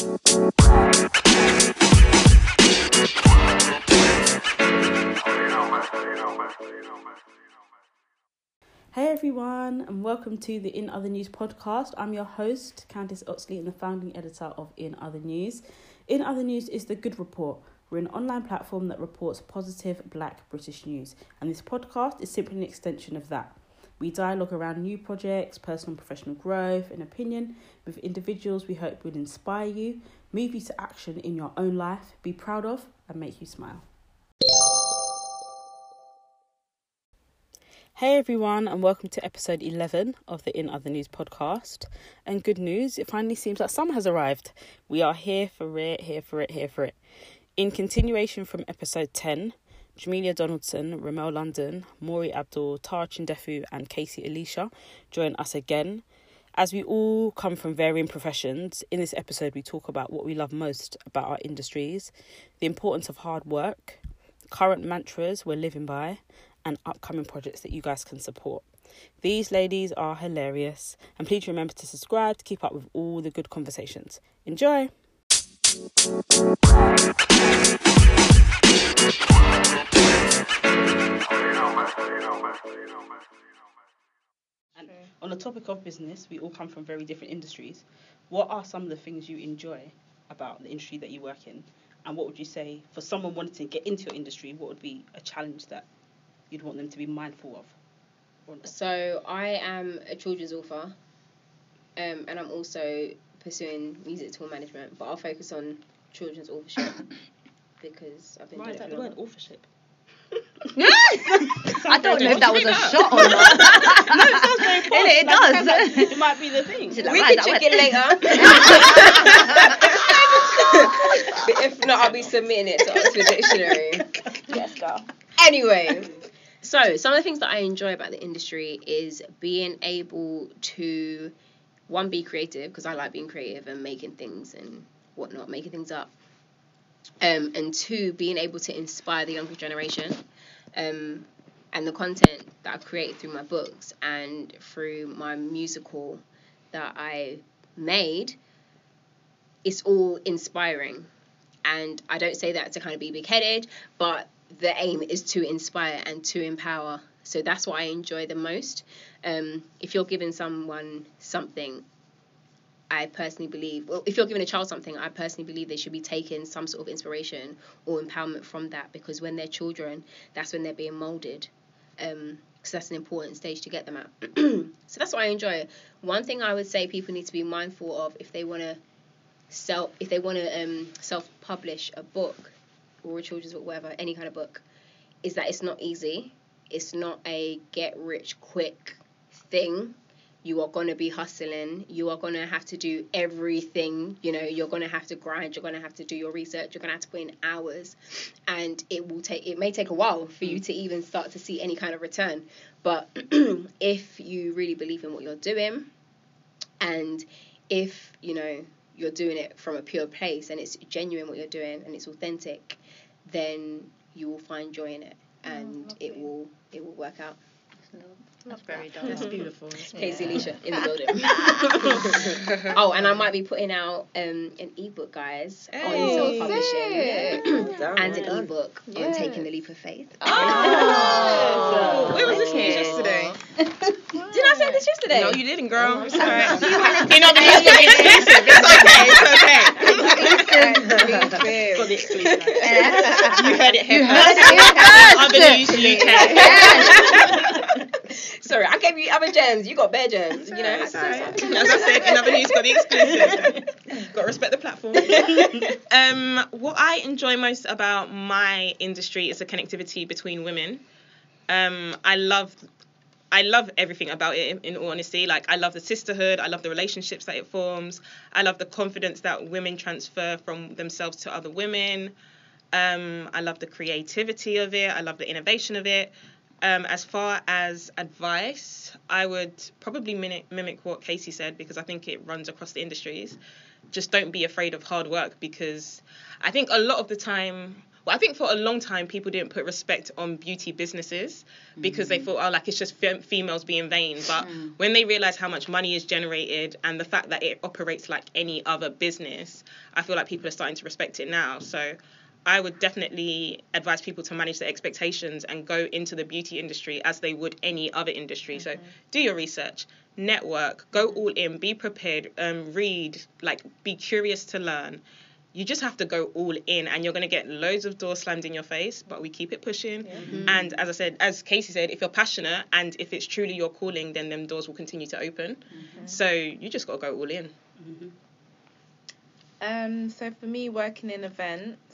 Hey everyone, and welcome to the In Other News podcast. I'm your host, Candice Oxley, and the founding editor of In Other News. In Other News is the Good Report. We're an online platform that reports positive black British news, and this podcast is simply an extension of that. We dialogue around new projects, personal and professional growth, and opinion with individuals we hope will inspire you, move you to action in your own life, be proud of, and make you smile. Hey everyone, and welcome to episode 11 of the In Other News podcast. And good news, it finally seems like summer has arrived. We are here for it, here for it, here for it. In continuation from episode 10, Jamelia Donaldson, Remel London, Maury Abdul, Tara Chindefu, and Casey Alicia join us again. As we all come from varying professions, in this episode we talk about what we love most about our industries, the importance of hard work, current mantras we're living by, and upcoming projects that you guys can support. These ladies are hilarious, and please remember to subscribe to keep up with all the good conversations. Enjoy! And on the topic of business, we all come from very different industries. What are some of the things you enjoy about the industry that you work in? And what would you say for someone wanting to get into your industry, what would be a challenge that you'd want them to be mindful of? So I am a children's author, um, and I'm also pursuing music tour management, but I'll focus on children's authorship because I've been Why is doing that it the for word authorship? I don't know if that was a What shot or not. no, it sounds very posh. It Like, does. it might be the thing. Like- We Why can check it later. but if not, I'll be submitting it to Oxford Dictionary. Yes, girl. Anyway, so some of the things that I enjoy about the industry is being able to one be creative because I like being creative and making things and whatnot, making things up. Um, and two, being able to inspire the younger generation. Um, and the content that I've created through my books and through my musical that I made, it's all inspiring. And I don't say that to kind of be big headed, but the aim is to inspire and to empower. So that's what I enjoy the most. Um, if you're giving someone something, I personally believe, well, if you're giving a child something, I personally believe they should be taking some sort of inspiration or empowerment from that because when they're children, that's when they're being molded. Um, because that's an important stage to get them at. so that's what I enjoy. One thing I would say people need to be mindful of if they want to self, if they want to um, self-publish a book or a children's book, whatever, any kind of book, is that it's not easy. It's not a get rich quick thing. You are going to be hustling. You are going to have to do everything. You know, you're going to have to grind. You're going to have to do your research. You're going to have to put in hours, and it will take. It may take a while for you to even start to see any kind of return. But if you really believe in what you're doing, and if you know you're doing it from a pure place and it's genuine what you're doing and it's authentic, then you will find joy in it and it will it will work out. That's very that. dark. That's beautiful. Casey Alicia in the building. oh, and I might be putting out um, an ebook, guys, on Hey. self-publishing Sick. and an ebook on taking the leap of faith. Oh. Where Where was was this this news news yesterday? Did I say this yesterday? No, you didn't, girl. Oh, It's sorry. You wanted You know the news is exclusive. It's okay. It's okay. Exclusive. For the exclusive. You heard it here You first. heard it here Other first. news, UK. Sorry, I gave you other gems. You got bare gems. You know. It's alright. As I said, in other news, got the exclusive. got to respect the platform. um, what I enjoy most about my industry is the connectivity between women. Um, I love. I love everything about it. In, in all honesty, like I love the sisterhood. I love the relationships that it forms. I love the confidence that women transfer from themselves to other women. Um, I love the creativity of it. I love the innovation of it. Um, as far as advice, I would probably mimic, mimic what Casey said because I think it runs across the industries. Just don't be afraid of hard work because I think a lot of the time well, I think for a long time people didn't put respect on beauty businesses because they thought, oh, like it's just fem- females being vain. But when they realize how much money is generated and the fact that it operates like any other business, I feel like people are starting to respect it now. So I would definitely advise people to manage their expectations and go into the beauty industry as they would any other industry. So do your research, network, go all in, be prepared, um, read, like be curious to learn. You just have to go all in, and you're gonna get loads of doors slammed in your face. But we keep it pushing. And as I said, as Casey said, if you're passionate and if it's truly your calling, then them doors will continue to open. So you just gotta go all in. Um, so for me, working in events,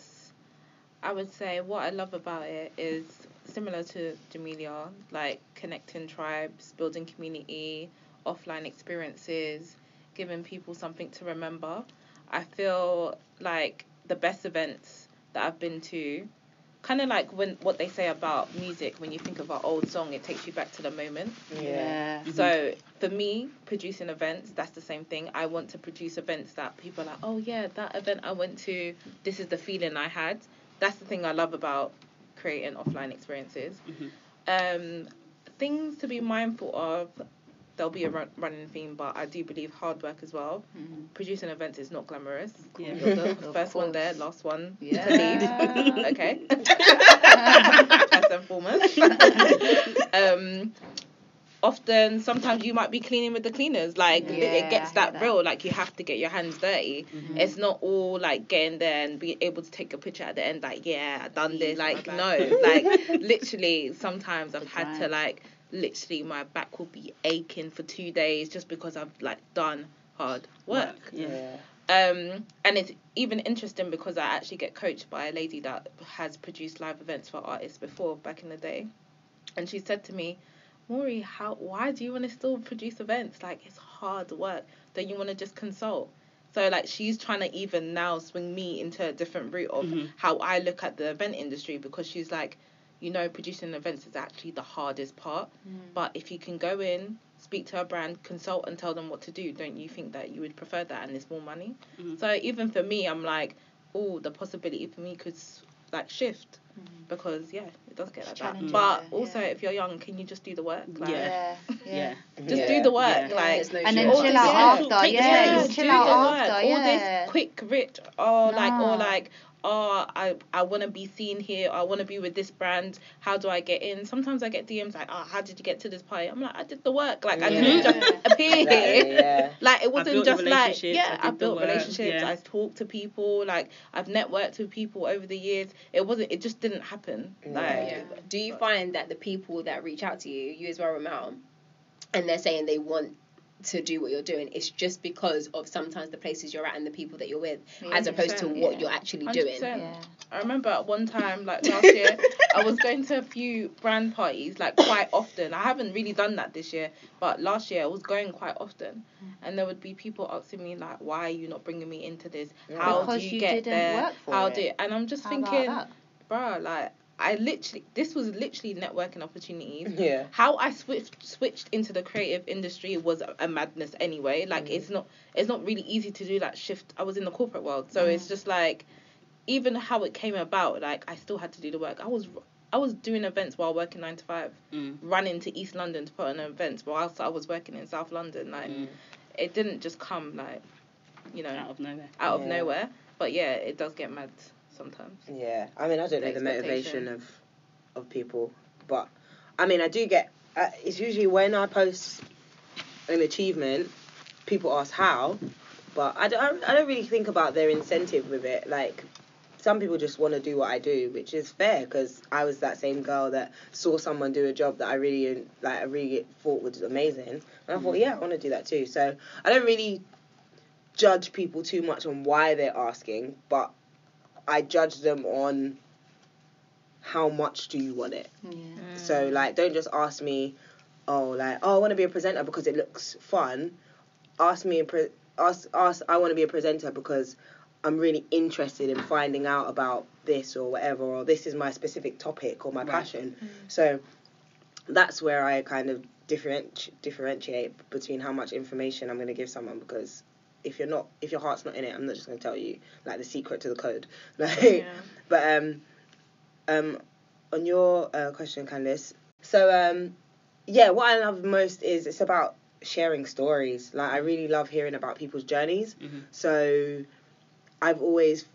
I would say what I love about it is similar to Jamelia, like connecting tribes, building community, offline experiences, giving people something to remember. I feel like the best events that I've been to, kind of like when what they say about music, when you think of an old song, it takes you back to the moment. Yeah. So for me, producing events, that's the same thing. I want to produce events that people are like, oh yeah, that event I went to, this is the feeling I had. That's the thing I love about creating offline experiences. Um, things to be mindful of. There'll be a run- running theme, but I do believe hard work as well. Producing events is not glamorous. Yeah. You're the Of first one there, last one Yeah. to leave. okay. First and foremost. um, often, sometimes you might be cleaning with the cleaners. Like it- Yeah, it gets that, that. real. Like you have to get your hands dirty. It's not all like getting there and being able to take a picture at the end. Like yeah, I done this. Like no, like literally. Sometimes I've had to like literally my back will be aching for two days just because I've like done hard work. Yeah. Um, and it's even interesting because I actually get coached by a lady that has produced live events for artists before back in the day, and she said to me, "Maury, how why do you want to still produce events? Like it's hard work. Don't you want to just consult?" So like she's trying to even now swing me into a different route of Mhm. how I look at the event industry because she's like, you know, producing events is actually the hardest part. But if you can go in, speak to a brand, consult, and tell them what to do, don't you think that you would prefer that and it's more money? Mhm. So even for me, I'm like, oh, the possibility for me could like shift Mm. because yeah, it does get like that. But yeah, also, yeah. if you're young, can you just do the work? Like, Yeah. Yeah. Yeah. Just Yeah. do the work, Yeah. like. There's no And then all chill this- out yeah, after, yeah, chill out after, All yeah. this quick, rich, or like, or like, oh, I, I want to be seen here. I want to be with this brand. How do I get in? Sometimes I get DMs like, oh, how did you get to this party? I'm like, I did the work. Like, I Yeah. didn't just appear Exactly, yeah. like it wasn't just like yeah I i built relationships yeah. i talked to people like i've networked with people over the years it wasn't it just didn't happen like Yeah. Do you find that the people that reach out to you, you as well, Remel, and they're saying they want to do what you're doing, it's just because of sometimes the places you're at and the people that you're with, as opposed to what yeah. you're actually 100%. doing. Yeah. i remember at one time like last year i was going to a few brand parties like quite often i haven't really done that this year but last year i was going quite often mm. and there would be people asking me like why are you not bringing me into this how Because do you, you get didn't there work for how it. do and i'm just How thinking that? bruh like i literally this was literally networking opportunities Yeah. how I switched switched into the creative industry was a, a madness anyway. Like it's not it's not really easy to do that shift. I was in the corporate world, so it's just like even how it came about. Like I still had to do the work. I was I was doing events while working nine to five, Mm. running to East London to put on events whilst I was working in South London. Like Mm. it didn't just come like you know Out of nowhere. out of nowhere. But yeah, it does get mad sometimes. Yeah, I mean, I don't know the motivation of of people, but I mean, I do get. Uh, it's usually when I post an achievement, people ask how, but I don't. I don't really think about their incentive with it. Like, some people just want to do what I do, which is fair because I was that same girl that saw someone do a job that I really like. I really thought was amazing, and I thought, yeah, I want to do that too. So I don't really judge people too much on why they're asking, but I judge them on how much do you want it. Yeah. So like, don't just ask me, oh like, oh I want to be a presenter because it looks fun. Ask me a pre- ask ask I want to be a presenter because I'm really interested in finding out about this or whatever, or this is my specific topic or my Right. passion. Mm. So that's where I kind of differenti- differentiate between how much information I'm going to give someone because if you're not if your heart's not in it, I'm not just going to tell you like the secret to the code. Like, Yeah. but um, um, on your uh, question, Candice. So um, yeah, what I love most is it's about sharing stories. Like I really love hearing about people's journeys. Mhm. So I've always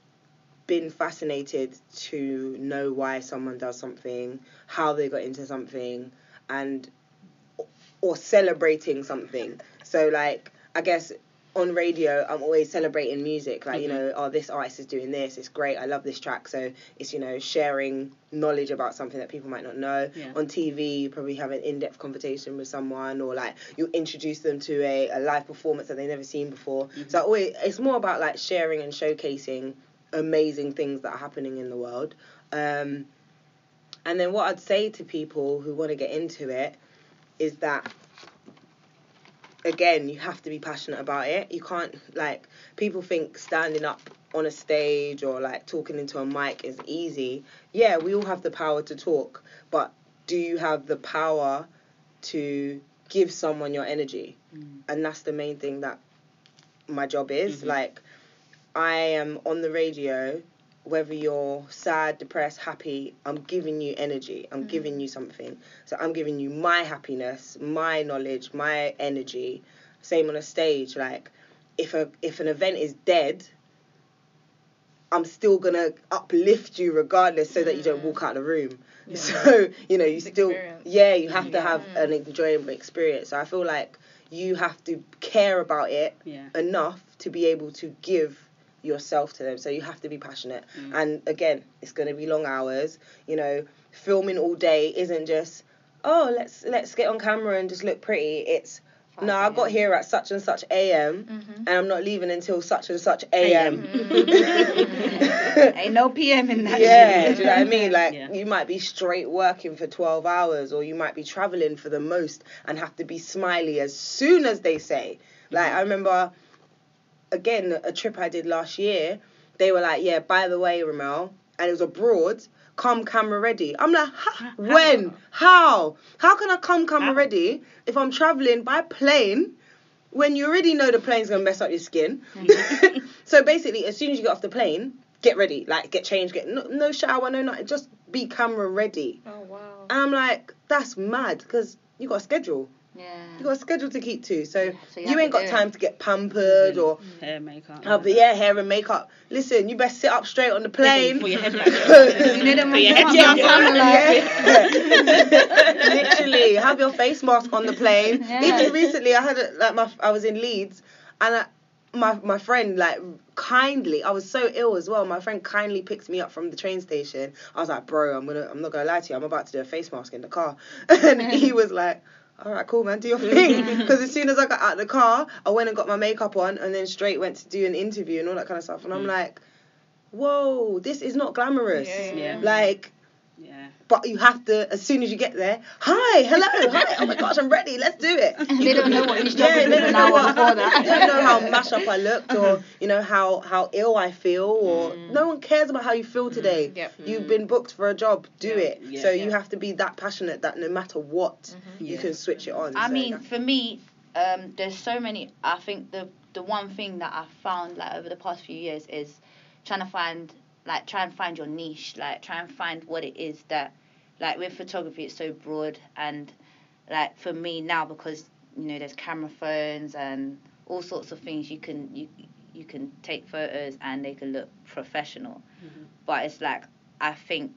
been fascinated to know why someone does something, how they got into something, and or celebrating something. So like I guess on radio I'm always celebrating music. Like, you Mhm. know, oh this artist is doing this, it's great, I love this track. So it's, you know, sharing knowledge about something that people might not know. Yeah. On TV you probably have an in depth conversation with someone or like you introduce them to a, a live performance that they've never seen before. So I always it's more about like sharing and showcasing amazing things that are happening in the world. Um, and then what I'd say to people who want to get into it is that again, you have to be passionate about it. You can't like people think standing up on a stage or like talking into a mic is easy. Yeah, we all have the power to talk, but do you have the power to give someone your energy? And that's the main thing that my job is. Mhm. Like I am on the radio whether you're sad, depressed, happy, I'm giving you energy. I'm mm. giving you something. So I'm giving you my happiness, my knowledge, my energy. Same on a stage. Like if a if an event is dead, I'm still gonna uplift you regardless, so that you don't mm. walk out of the room. So you know you It's still experience. yeah you have to have an enjoyable experience. So I feel like you have to care about it Yeah. enough to be able to give yourself to them. So you have to be passionate. Mm. And again, it's going to be long hours. You know, filming all day isn't just oh let's let's get on camera and just look pretty. It's no, I got here at such and such a.m. Mhm. and I'm not leaving until such and such a.m. Ain't no PM in that. yeah, shit. do you know what I mean? Like Yeah. you might be straight working for twelve hours, or you might be traveling for the most and have to be smiley as soon as they say. Like I remember, again, a trip I did last year. They were like, "Yeah, by the way, Remel," and it was abroad. Come camera ready. I'm like, "Ha- when? How? How can I come camera How? ready if I'm traveling by plane? When you already know the plane's gonna mess up your skin. Mm. so basically, as soon as you get off the plane, get ready, like get changed, get no, no shower, no nothing, just be camera ready. Oh wow. And I'm like, that's mad because you got a schedule. Yeah. You got a schedule to keep to. So, so you you, ain't got do it. time to get pampered or mm-hmm. Hair, makeup. have yeah hair and makeup. Listen, you best sit up straight on the plane. Put your head back. You know them your head down. Literally, have your face mask on the plane. Yeah. Even recently, I had a, like my I was in Leeds, and I, my my friend like kindly, I was so ill as well. My friend kindly picked me up from the train station. I was like, bro, I'm gonna I'm not gonna lie to you, I'm about to do a face mask in the car, and he was like. All right, cool, man. Do your thing. Because as soon as I got out of the car, I went and got my makeup on, and then straight went to do an interview and all that kind of stuff. And I'm Mm. like, whoa, this is not glamorous. Yeah, Yeah. Like, Yeah. But you have to as soon as you get there. Hi, hello, hi. Oh my gosh, I'm ready. Let's do it. They don't know what you Yeah, struggled they with don't an know, hour what, before they don't know how mashed up I looked, or you know how how ill I feel, or Mm. no one cares about how you feel today. Yep. You've been booked for a job. Do Yeah. it. Yeah. so Yeah. you have to be that passionate that no matter what, Mhm. you Yeah. can switch it on. I So mean, that- for me, um, there's so many. I think the the one thing that I found like over the past few years is trying to find like try and find your niche, like try and find what it is that like with photography it's so broad and like for me now because you know there's camera phones and all sorts of things you can you you can take photos and they can look professional Mhm. but it's like i think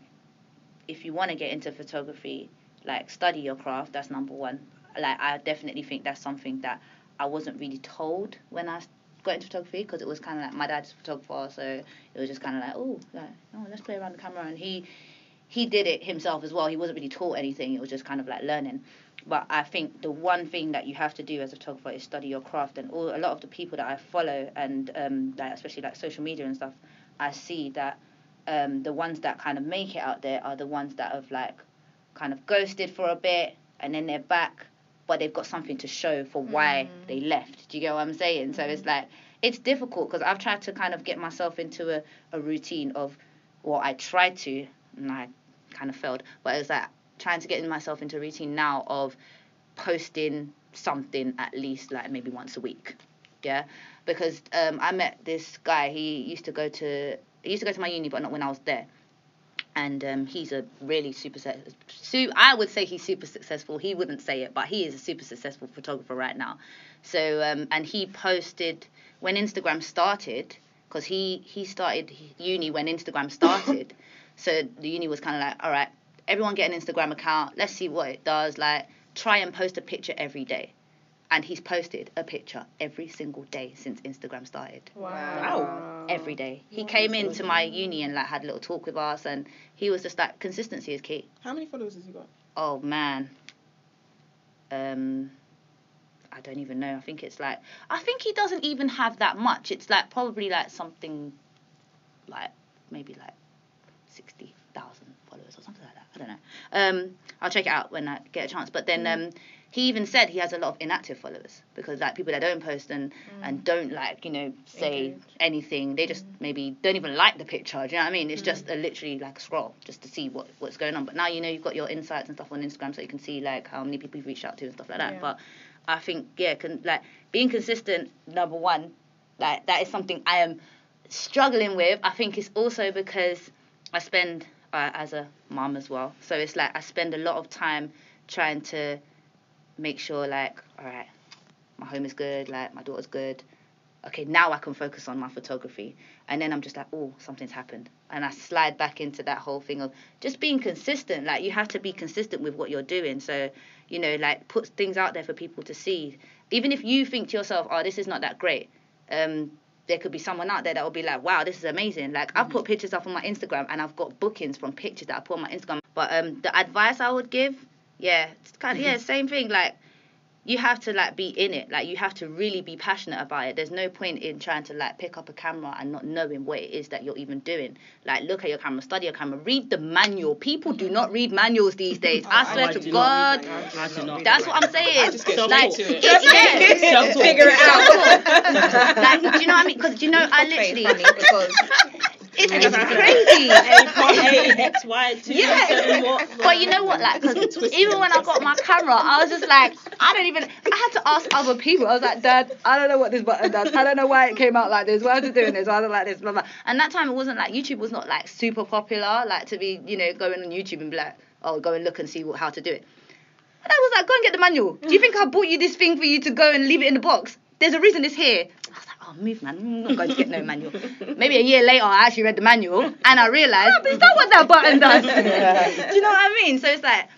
if you want to get into photography like study your craft that's number one like i definitely think that's something that i wasn't really told when i got into photography because it was kind of like my dad's a photographer so it was just kind of like oh like oh let's play around the camera and he he did it himself as well. He wasn't really taught anything. It was just kind of like learning. But I think the one thing that you have to do as a photographer is study your craft, and all, a lot of the people that I follow, and um, especially like social media and stuff, I see that um, the ones that kind of make it out there are the ones that have like kind of ghosted for a bit, and then they're back, but they've got something to show for why they left. Do you get what I'm saying? So it's like it's difficult because I've tried to kind of get myself into a, a routine of, well, I try to, and I kind of failed, but it's like trying to get myself into a routine now of posting something at least like maybe once a week. Yeah, because um, I met this guy. He used to go to he used to go to my uni, but not when I was there. and um, he's a really super su- I would say he's super successful. He wouldn't say it, but he is a super successful photographer right now. So um, and he posted when Instagram started because he he started uni when Instagram started. so the uni was kind of like, all right, everyone get an Instagram account. Let's see what it does. Like try and post a picture every day. And he's posted a picture every single day since Instagram started Wow. wow. every day. He came into my uni and like had a little talk with us, and he was just like consistency is key. How many followers has he got? Oh man, um, I don't even know. I think it's like I think he doesn't even have that much. It's like probably like something like maybe like sixty thousand followers or something like that. I don't know. Um, I'll check it out when I get a chance. But then um, he even said he has a lot of inactive followers because like people that don't post and and don't like you know say Engage. anything. They just maybe don't even like the picture. Do you know what I mean? It's just a, literally like a scroll just to see what what's going on. But now you know you've got your insights and stuff on Instagram, so you can see like how many people you've reached out to and stuff like that. Yeah. But I think yeah, can like being consistent. Number one, like that is something I am struggling with. I think it's also because I spend uh, as a mom as well. So it's like I spend a lot of time trying to make sure like all right, my home is good, like my daughter's good. Okay, now I can focus on my photography. And then I'm just like, oh, something's happened. And I slide back into that whole thing of just being consistent. Like you have to be consistent with what you're doing. So, you know, like put things out there for people to see. Even if you think to yourself, oh, this is not that great. Um, there could be someone out there that will be like, wow, this is amazing. Like I've put pictures up on my Instagram and I've got bookings from pictures that I put on my Instagram. But um, the advice I would give, yeah, it's kind of yeah, same thing. Like you have to like be in it. Like you have to really be passionate about it. There's no point in trying to like pick up a camera and not knowing what it is that you're even doing. Like look at your camera, study your camera, read the manual. People do not read manuals these days. I swear I to God. not read. I do not. That's what I'm saying. like, straight to it. yeah. Figure it out. like, do you know what I mean? Because you know, I Face literally, funny because it's, crazy. A part A, X, Y, two, Yeah. seven, what? But you know what, like, 'cause even when I got my camera, I was just like, I don't even. I had to ask other people. I was like, Dad, I don't know what this button does. I don't know why it came out like this. Why is it doing this? Why is it like this? Blah blah. And that time it wasn't like YouTube was not like super popular, like to be, you know, going on YouTube and be like, oh, go and look and see what, how to do it. And I was like, go and get the manual. Do you think I bought you this thing for you to go and leave it in the box? There's a reason it's here. I was like, move, man. I'm not going to get no manual. Maybe a year later, I actually read the manual and I realised, oh, is that what that button does? do you know what I mean? So it's like,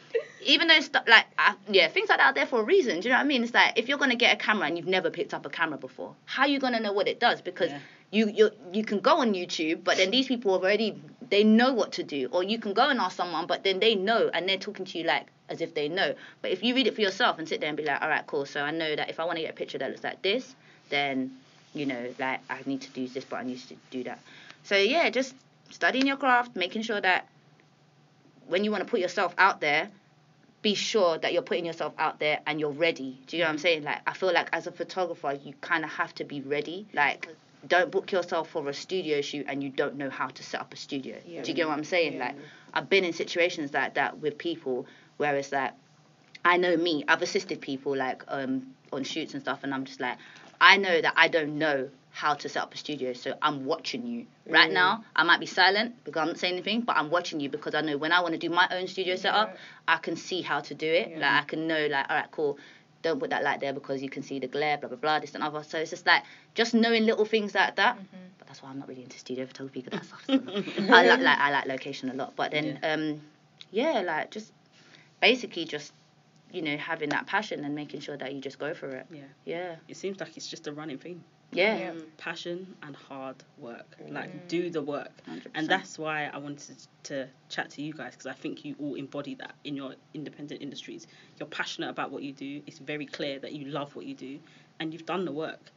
even though stuff like uh, yeah, things like that are there for a reason. Do you know what I mean? It's like if you're gonna get a camera and you've never picked up a camera before, how are you gonna know what it does? Because Yeah. you you you can go on YouTube, but then these people have already they know what to do, or you can go and ask someone, but then they know and they're talking to you like as if they know. But if you read it for yourself and sit there and be like, all right, cool. So I know that if I want to get a picture that looks like this, then you know, like I need to do this, but I need to do that. So yeah, just studying your craft, making sure that when you want to put yourself out there, be sure that you're putting yourself out there and you're ready. Do you know what I'm saying? Like I feel like as a photographer, you kind of have to be ready. Like don't book yourself for a studio shoot and you don't know how to set up a studio. Yeah. Do you get what I'm saying? Yeah. Like I've been in situations like that with people where it's like I know me, I've assisted people like um on shoots and stuff and I'm just like I know that I don't know how to set up a studio, so I'm watching you. Right now, I might be silent because I'm not saying anything, but I'm watching you because I know when I want to do my own studio setup, I can see how to do it. Yeah. Like I can know, like, all right, cool. Don't put that light there because you can see the glare, blah blah blah, this and other. So it's just like just knowing little things like that. But that's why I'm not really into studio photography because that stuff. I like, like I like location a lot, but then um, yeah, like just basically just you know having that passion and making sure that you just go for it. Yeah. Yeah, It seems like it's just a running thing. yeah, Yeah. Mm. Passion and hard work. Mm. Like do the work. 100%. And that's why I wanted to chat to you guys because I think you all embody that in your independent industries. You're passionate about what you do. It's very clear that you love what you do, and you've done the work.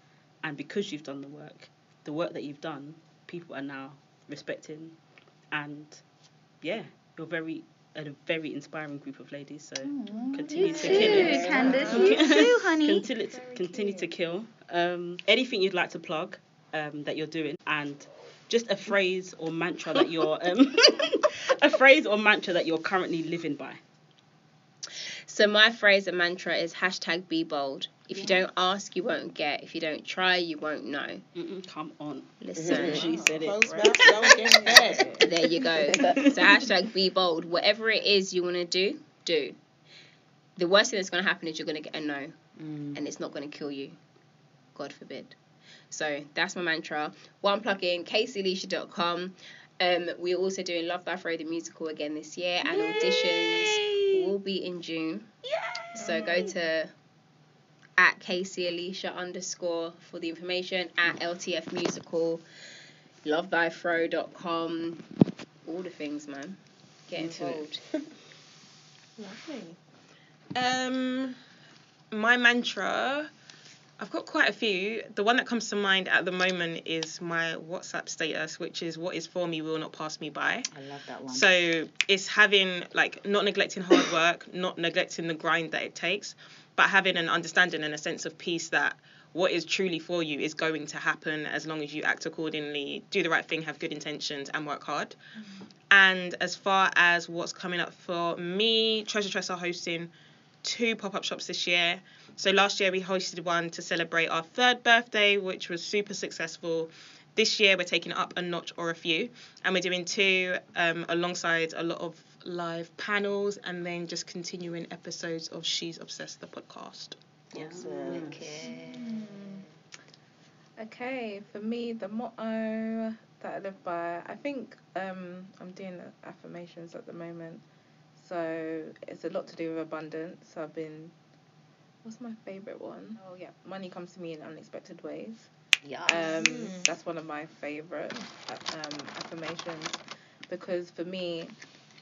And because you've done the work, the work that you've done, people are now respecting, and yeah, you're very a very inspiring group of ladies. So continue you to too, kill it. Candice. You too, honey. Continue to, continue to kill. Um, anything you'd like to plug um, that you're doing, and just a phrase or mantra that you're um, a phrase or mantra that you're currently living by. So my phrase and mantra is hashtag be bold. If you don't ask, you won't get. If you don't try, you won't know. Mm-mm, come on. Listen. She said it. Close mouth, don't get fed. there you go. So hashtag be bold. Whatever it is you want to do, do. The worst thing that's going to happen is you're going to get a no, Mm. and it's not going to kill you. God forbid. So that's my mantra. One plugin, caseyalicia.com. Um, we're also doing Love Thy Fro the musical again this year, and auditions will be in June. So go to at Casey Alicia underscore for the information at LTF musical, lovethyfro.com, all the things, man. Get Into it. involved. Lovely. Um, my mantra. I've got quite a few. The one that comes to mind at the moment is my WhatsApp status, which is "What is for me will not pass me by." I love that one. So it's having like not neglecting hard work, not neglecting the grind that it takes, but having an understanding and a sense of peace that what is truly for you is going to happen as long as you act accordingly, do the right thing, have good intentions, and work hard. And as far as what's coming up for me, Treasure Tress are hosting two pop up shops this year. So last year we hosted one to celebrate our third birthday, which was super successful. This year we're taking it up a notch or a few, and we're doing two um, alongside a lot of live panels, and then just continuing episodes of She's Obsessed, the podcast. Yes. Okay, for me, the motto that I live by, I think um, I'm doing affirmations at the moment. So it's a lot to do with abundance. I've been, what's my favourite one? Oh, yeah, money comes to me in unexpected ways. yeah. Um, that's one of my favorite um, affirmations because for me,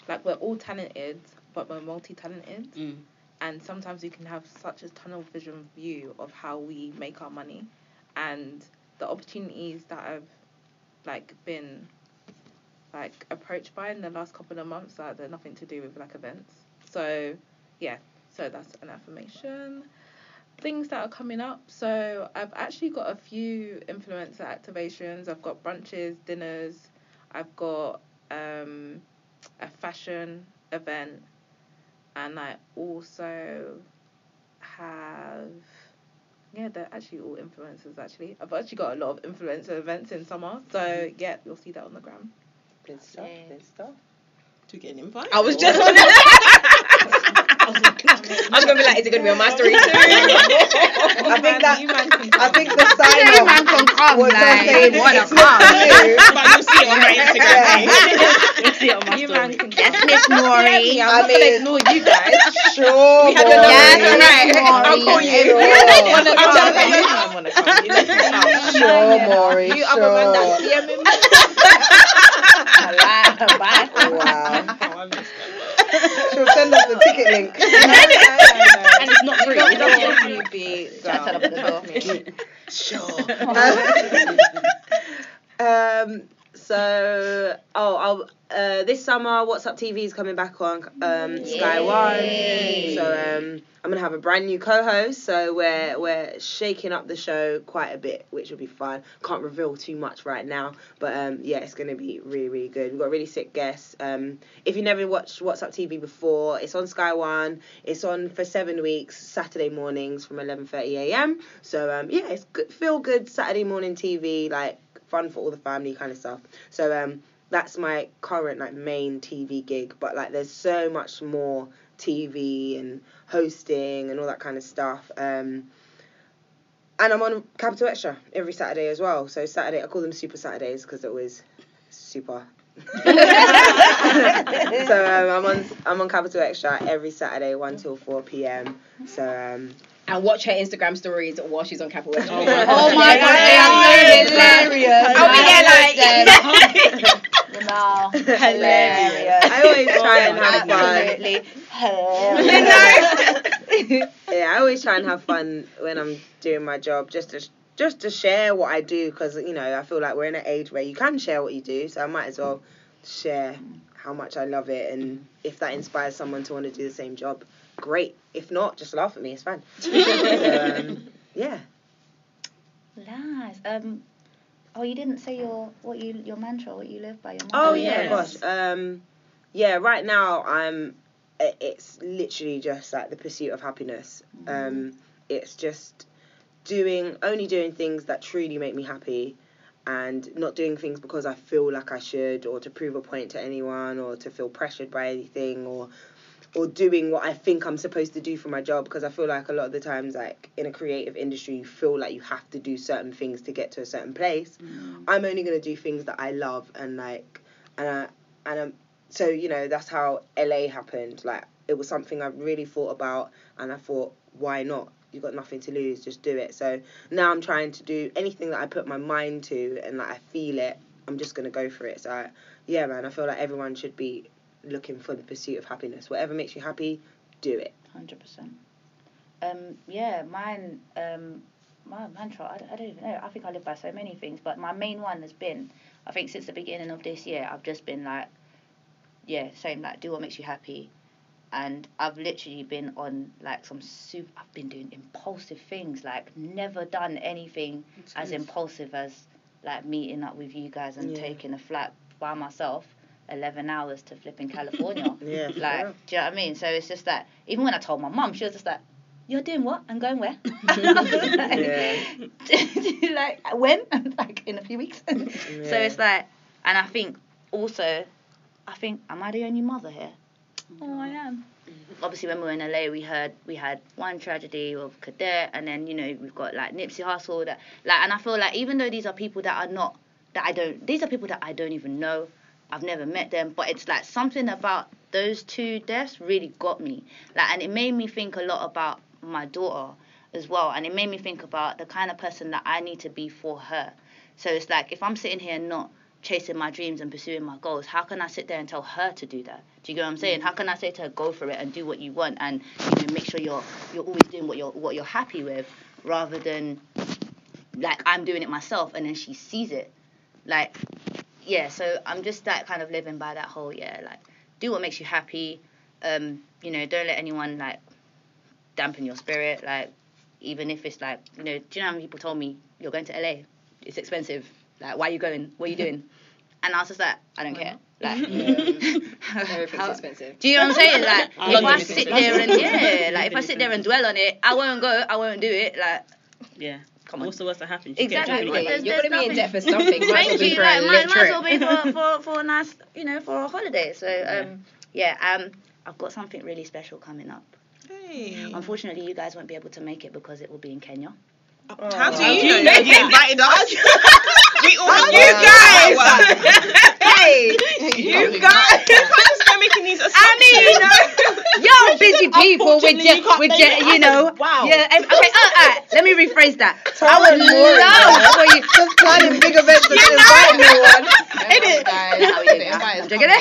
like we're all talented, but we're multi-talented, Mm. and sometimes we can have such a tunnel vision view of how we make our money, and the opportunities that I've like been like approached by in the last couple of months that they're nothing to do with like events. So yeah, so that's an affirmation things that are coming up. So I've actually got a few influencer activations. I've got brunches, dinners. I've got um, a fashion event, and I also have. Yeah, they're actually all influencers. Actually, I've actually got a lot of influencer events in summer. So mm-hmm. yeah, you'll see that on the gram. Good stuff. Good stuff. To get an invite. I was just gonna. I was gonna be like, is it gonna be on my story too? I think that you man can I think the sign You off man can come, was us like, saying wanna it's not you. see it on my Instagram. You'll see it on my story. man can Yes. Miss Maury. I'm mean- gonna ignore you guys. Sure. We had your number. Yes, boy. right. I'll call you. Sure. wanna I'm come. jumping You in. man wanna come. You let me come. Sure, Maury. You other man that Sure. DM him. Bye. Wow. Oh, I missed that. She'll send us the ticket link. And it's not free. It's not free. You be Shut up the door. um. So, oh, I'll, uh, this summer, What's Up TV is coming back on um, Sky One. So, um, I'm gonna have a brand new co-host. So we're we're shaking up the show quite a bit, which will be fun. Can't reveal too much right now, but um, yeah, it's gonna be really really good. We've got really sick guests. Um, if you never watched What's Up TV before, it's on Sky One. It's on for seven weeks, Saturday mornings from 11:30 a.m. So um, yeah, it's good, feel good Saturday morning TV, like fun for all the family kind of stuff. So um, that's my current like main TV gig, but like there's so much more TV and hosting and all that kind of stuff. Um, and I'm on Capital Xtra every Saturday as well. So Saturday, I call them Super Saturdays because it was super. so um, I'm on I'm on Capital Xtra every Saturday, one till four p.m. So um, And watch her Instagram stories while she's on Capital West. Oh, oh my Oh my god, they are so hilarious. I'll be there like. You know, hilarious. I always try and have fun. Absolutely hilarious. yeah, I always try and have fun when I'm doing my job, just to just to share what I do, because you know I feel like we're in an age where you can share what you do, so I might as well share how much I love it, and if that inspires someone to want to do the same job, great. If not, just laugh at me, it's fine. so, um, yeah. Nice. Um, oh, you didn't say your what you your mantra, what you live by. Your mantra. Oh yes. yeah, gosh. Um, yeah. Right now, I'm. It's literally just like the pursuit of happiness. Um, it's just doing only doing things that truly make me happy and not doing things because I feel like I should or to prove a point to anyone or to feel pressured by anything or or doing what I think I'm supposed to do for my job because I feel like a lot of the times like in a creative industry you feel like you have to do certain things to get to a certain place. Mm. I'm only going to do things that I love and like and I and I'm, so you know that's how LA happened. Like it was something I really thought about and I thought why not? You've got nothing to lose just do it. So now I'm trying to do anything that I put my mind to and like I feel it I'm just going to go for it. So I, yeah man I feel like everyone should be looking for the pursuit of happiness whatever makes you happy do it Hundred percent. Um, yeah, mine. Um, my mantra. I, don't- I don't even know. I think I live by so many things, but my main one has been. I think since the beginning of this year, I've just been like, yeah, saying like, do what makes you happy, and I've literally been on like some super. I've been doing impulsive things, like never done anything as impulsive as like meeting up with you guys and Yeah. taking a flight by myself. 11 hours to flip in California. Yeah, like, real. do you know what I mean? So it's just that, even when I told my mum, she was just like, You're doing what? I'm going where? Yeah. like, when? like, in a few weeks. So it's like, and I think also, I think, am I the only mother here? Oh, I am. Obviously, when we were in LA, we heard we had one tragedy of Cadet, and then you know we've got like Nipsey Hussle. That like, and I feel like even though these are people that are not that I don't, these are people that I don't even know. I've never met them, but it's like something about those two deaths really got me. Like, and it made me think a lot about my daughter as well, and it made me think about the kind of person that I need to be for her. So it's like if I'm sitting here not chasing my dreams and pursuing my goals, how can I sit there and tell her to do that? Do you get what I'm saying? How can I say to her, go for it and do what you want and you know make sure you're you're always doing what you're what you're happy with, rather than like I'm doing it myself and then she sees it, like yeah. So I'm just like kind of living by that whole yeah like do what makes you happy, um you know don't let anyone like dampen your spirit like even if it's like you know do you know how many people told me you're going to LA it's expensive like why are you going what are you doing and I was just like I don't care like Everything's how- expensive. do you know what I'm saying? Like, if I sit is there and yeah, like if I sit there and dwell on it, I won't go. I won't do it. Like, Yeah. Come on. What's the worst that happens? You get a Exactly. job But anyway. there's- You're gonna be in debt for something. Might as well Thank you. for Like, might, might as well be for, for, for a nice, you know, for a holiday. So, um, yeah, um, I've got something really special coming up. Hey. Unfortunately, you guys won't be able to make it because it will be in Kenya. How do How do you you know? know You invited us. we all How you you guys. hey you guys. Who's going making these I mean, you're busy people with Unfortunately, your, you with your, it you know. Wow. Yeah. Okay. Uh, all right. Let me rephrase that. I would and Maureen, love for you. just planning big events and inviting no one It How we doing? I'm joking.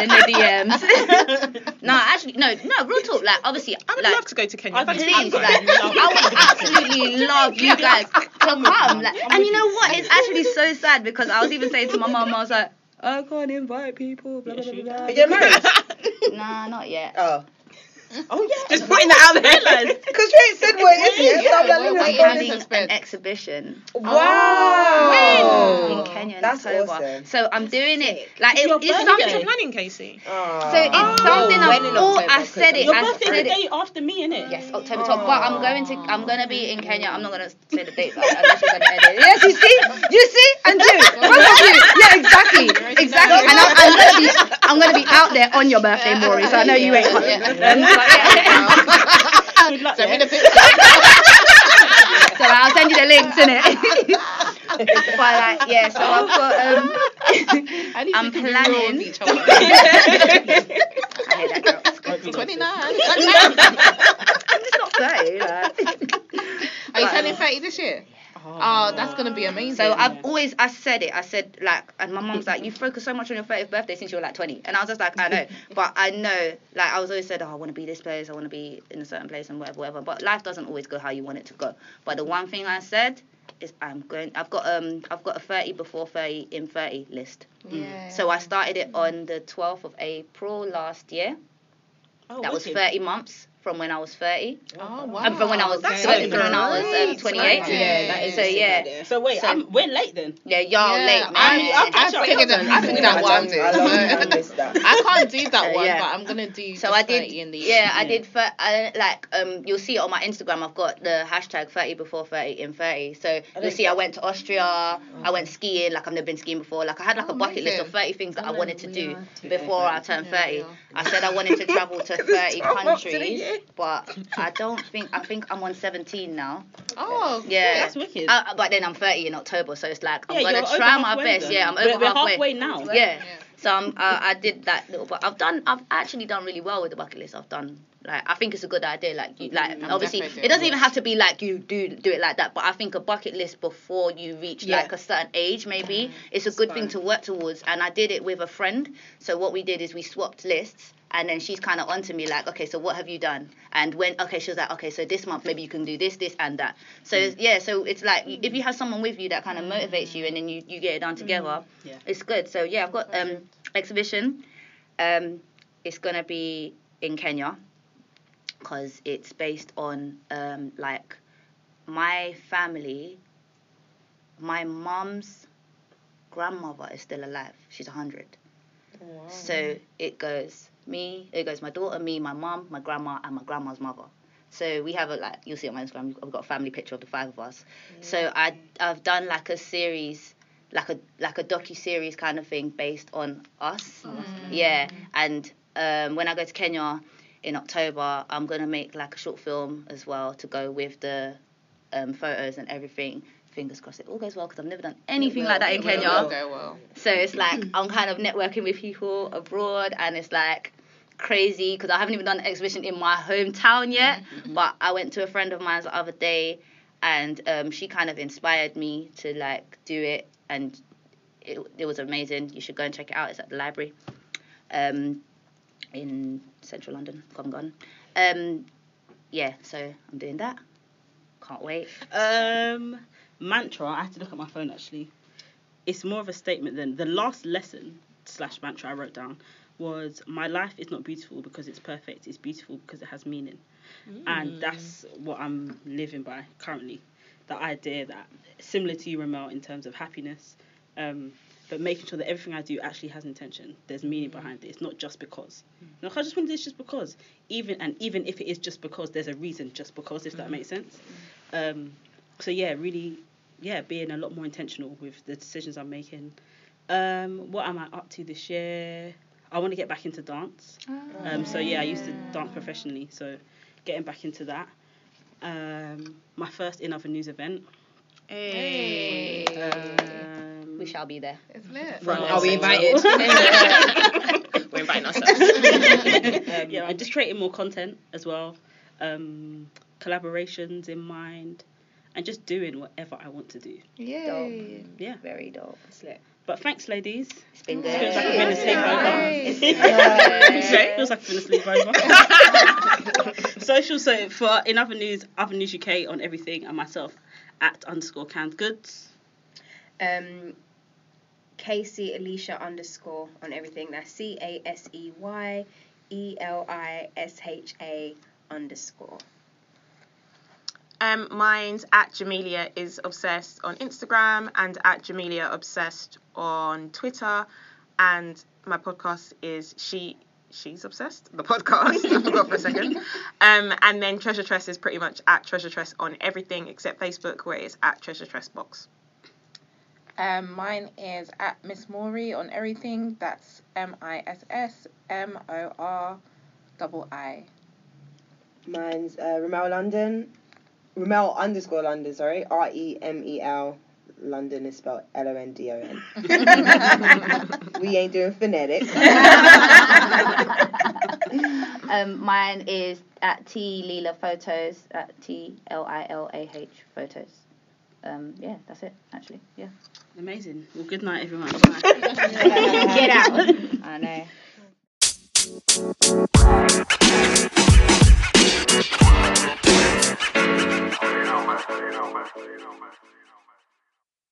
In the DMs. no, actually, no, no. Real talk. Like, obviously, I would like, love to go to Kenya. I'd please, like, I would absolutely love you guys to come. Like, and you know what? It's actually so sad because I was even saying to my mum, I was like, I can't invite people. Blah, blah, blah, blah, blah. Are you married? Nah, not yet. oh Oh yeah. Just putting that out there. because you ain't said what it is yet so Yeah, let me well, We're a having suspense. an exhibition Wow. Oh. in Kenya in That's October. awesome. So I'm doing it. Like It's it, your it's birthday. something. You're planning, Casey. Oh. So it's oh. something I've in all, October? I said it. Your I the said it. day after me, innit? Yes, October 12th. But I'm going to I'm gonna be in Kenya. I'm not gonna say the date like, unless you're gonna. Yes, you see, you see, and do both of you. Yeah, exactly, exactly. And I'm, I'm gonna be I'm gonna be out there on your birthday, Maury. So I know you ain't. Yeah. But yeah. Good luck, Send me the picture. So I'll send you the links in it. but like yeah, so I've got um. I'm we can be real planning. with each other. I hear that girl. Won't be 29. Not fair. Like. Are you turning um, 30 this year? Oh, that's gonna be amazing. So I've always I said it. I said like, and my mom's like, you focus so much on your 30th birthday since you were like 20, and I was just like, I know, but I know, like I was always said, oh, I want to be this place, I want to be in a certain place, and whatever, whatever. But life doesn't always go how you want it to go. But the one thing I said is I'm going. I've got um, I've got a 30 before 30 in 30 list. yeah. So I started it on the 12th of April last year. Oh, that was 30 months. From when I was 30. Oh wow. And from when I was That's from when I was um, great. 28. Yeah, that is So, yeah. idea. So wait, So- I'm, we're late then. Yeah, y'all Yeah, late, man. I'm- I'll I catch up. figured that. I figured I that one. I love I missed that. I can't do that Uh, one, yeah. but I'm gonna do. So the I did, 30 in the yeah, I did. For, I, like, um, you'll see it on my Instagram. I've got the hashtag thirty before thirty in thirty. So you'll see I went to Austria. I went skiing. Like I've never been skiing before. Like I had like a Oh, bucket list of thirty things that I wanted to do before I turned thirty. I said I wanted to travel to thirty Twelve months in a countries, year. But I don't think. I think I'm on seventeen now. Oh, Yeah. That's wicked. Uh, but then I'm 30 in October, so it's like I'm Yeah, gonna try my best. then. Yeah, I'm over we're halfway. halfway now. Yeah. Yeah. So I'm, uh, I did that little, but I've done, I've actually done really well with the bucket list. I've done, like, I think it's a good idea. Like, you, like, I'm obviously, it doesn't even have to be like you do do it like that. But I think a bucket list before you reach Yeah. like a certain age, maybe, it's a good thing to work towards. And I did it with a friend. So what we did is we swapped lists. And then she's kind of onto me like, okay, so what have you done? And when, okay, she was like, okay, so this month maybe you can do this, this, and that. So Mm. yeah, so it's like if you have someone with you that kind of motivates you, and then you, you get it done together, Yeah. it's good. So yeah, I've got um exhibition. Um, it's gonna be in Kenya because it's based on um like my family. My mum's grandmother is still alive. She's a hundred. So it goes me, it goes my daughter, me, my mum, my grandma, and my grandma's mother. So we have a like you'll see on my Instagram. I've got a family picture of the five of us. So I I've done like a series, like a like a docu series kind of thing based on us. Yeah, and um, when I go to Kenya in October, I'm gonna make like a short film as well to go with the um, photos and everything. Fingers crossed it all goes well because I've never done anything like that in Kenya. it will go well. So it's like I'm kind of networking with people abroad, and it's like crazy because I haven't even done an exhibition in my hometown yet. But I went to a friend of mine's the other day, and um, she kind of inspired me to like do it, and it, it was amazing. You should go and check it out. It's at the library, um, in central London, Covent gone. Um, yeah, so I'm doing that. Can't wait. Um, mantra. I had to look at my phone actually. It's more of a statement than the last lesson slash mantra I wrote down was my life is not beautiful because it's perfect. It's beautiful because it has meaning, and that's what I'm living by currently. The idea that similar to you, Remel, in terms of happiness, um, but making sure that everything I do actually has intention. There's meaning behind it. It's not just because. No, I just want to do this just because. Even and even if it is just because, there's a reason just because. If that makes sense. Um, so yeah, really, yeah, being a lot more intentional with the decisions I'm making. Um, what am I up to this year? I want to get back into dance. Um, so yeah, I used to dance professionally, so getting back into that. Um, my first in other news event. Hey. Um, We shall be there. It's lit. Front Are we and invited? We're inviting ourselves. um, yeah, and just creating more content as well, um, collaborations in mind, and just doing whatever I want to do. Yay. Yeah, Very dope. But thanks, ladies. It's been good. Feels like I've been asleep Nice. over. Sorry? Feels like I've been asleep over. Social so for in other news, other news UK on everything, and myself at underscore canned goods. Um, Casey Elisha underscore on everything. That's C A S E Y E L I S H A underscore. Um, mine's at Jamelia is obsessed on Instagram and at Jamelia obsessed on Twitter, and my podcast is she she's obsessed the podcast. I forgot for a second. Um, and then Treasure Tress is pretty much at Treasure Tress on everything except Facebook, where it's at Treasure Tress Box. Um, mine is at Miss Maury on everything. That's M I S S M O R double I. Mine's uh, Remel London. Remel underscore London, sorry. R E M E L London is spelled L O N D O N. We ain't doing phonetics. um, mine is at T Lilah Photos, at T L I L A H Photos. Um, yeah, that's it, actually. Yeah. Amazing. Well, good night, everyone. Get out. I know. man. You know, man.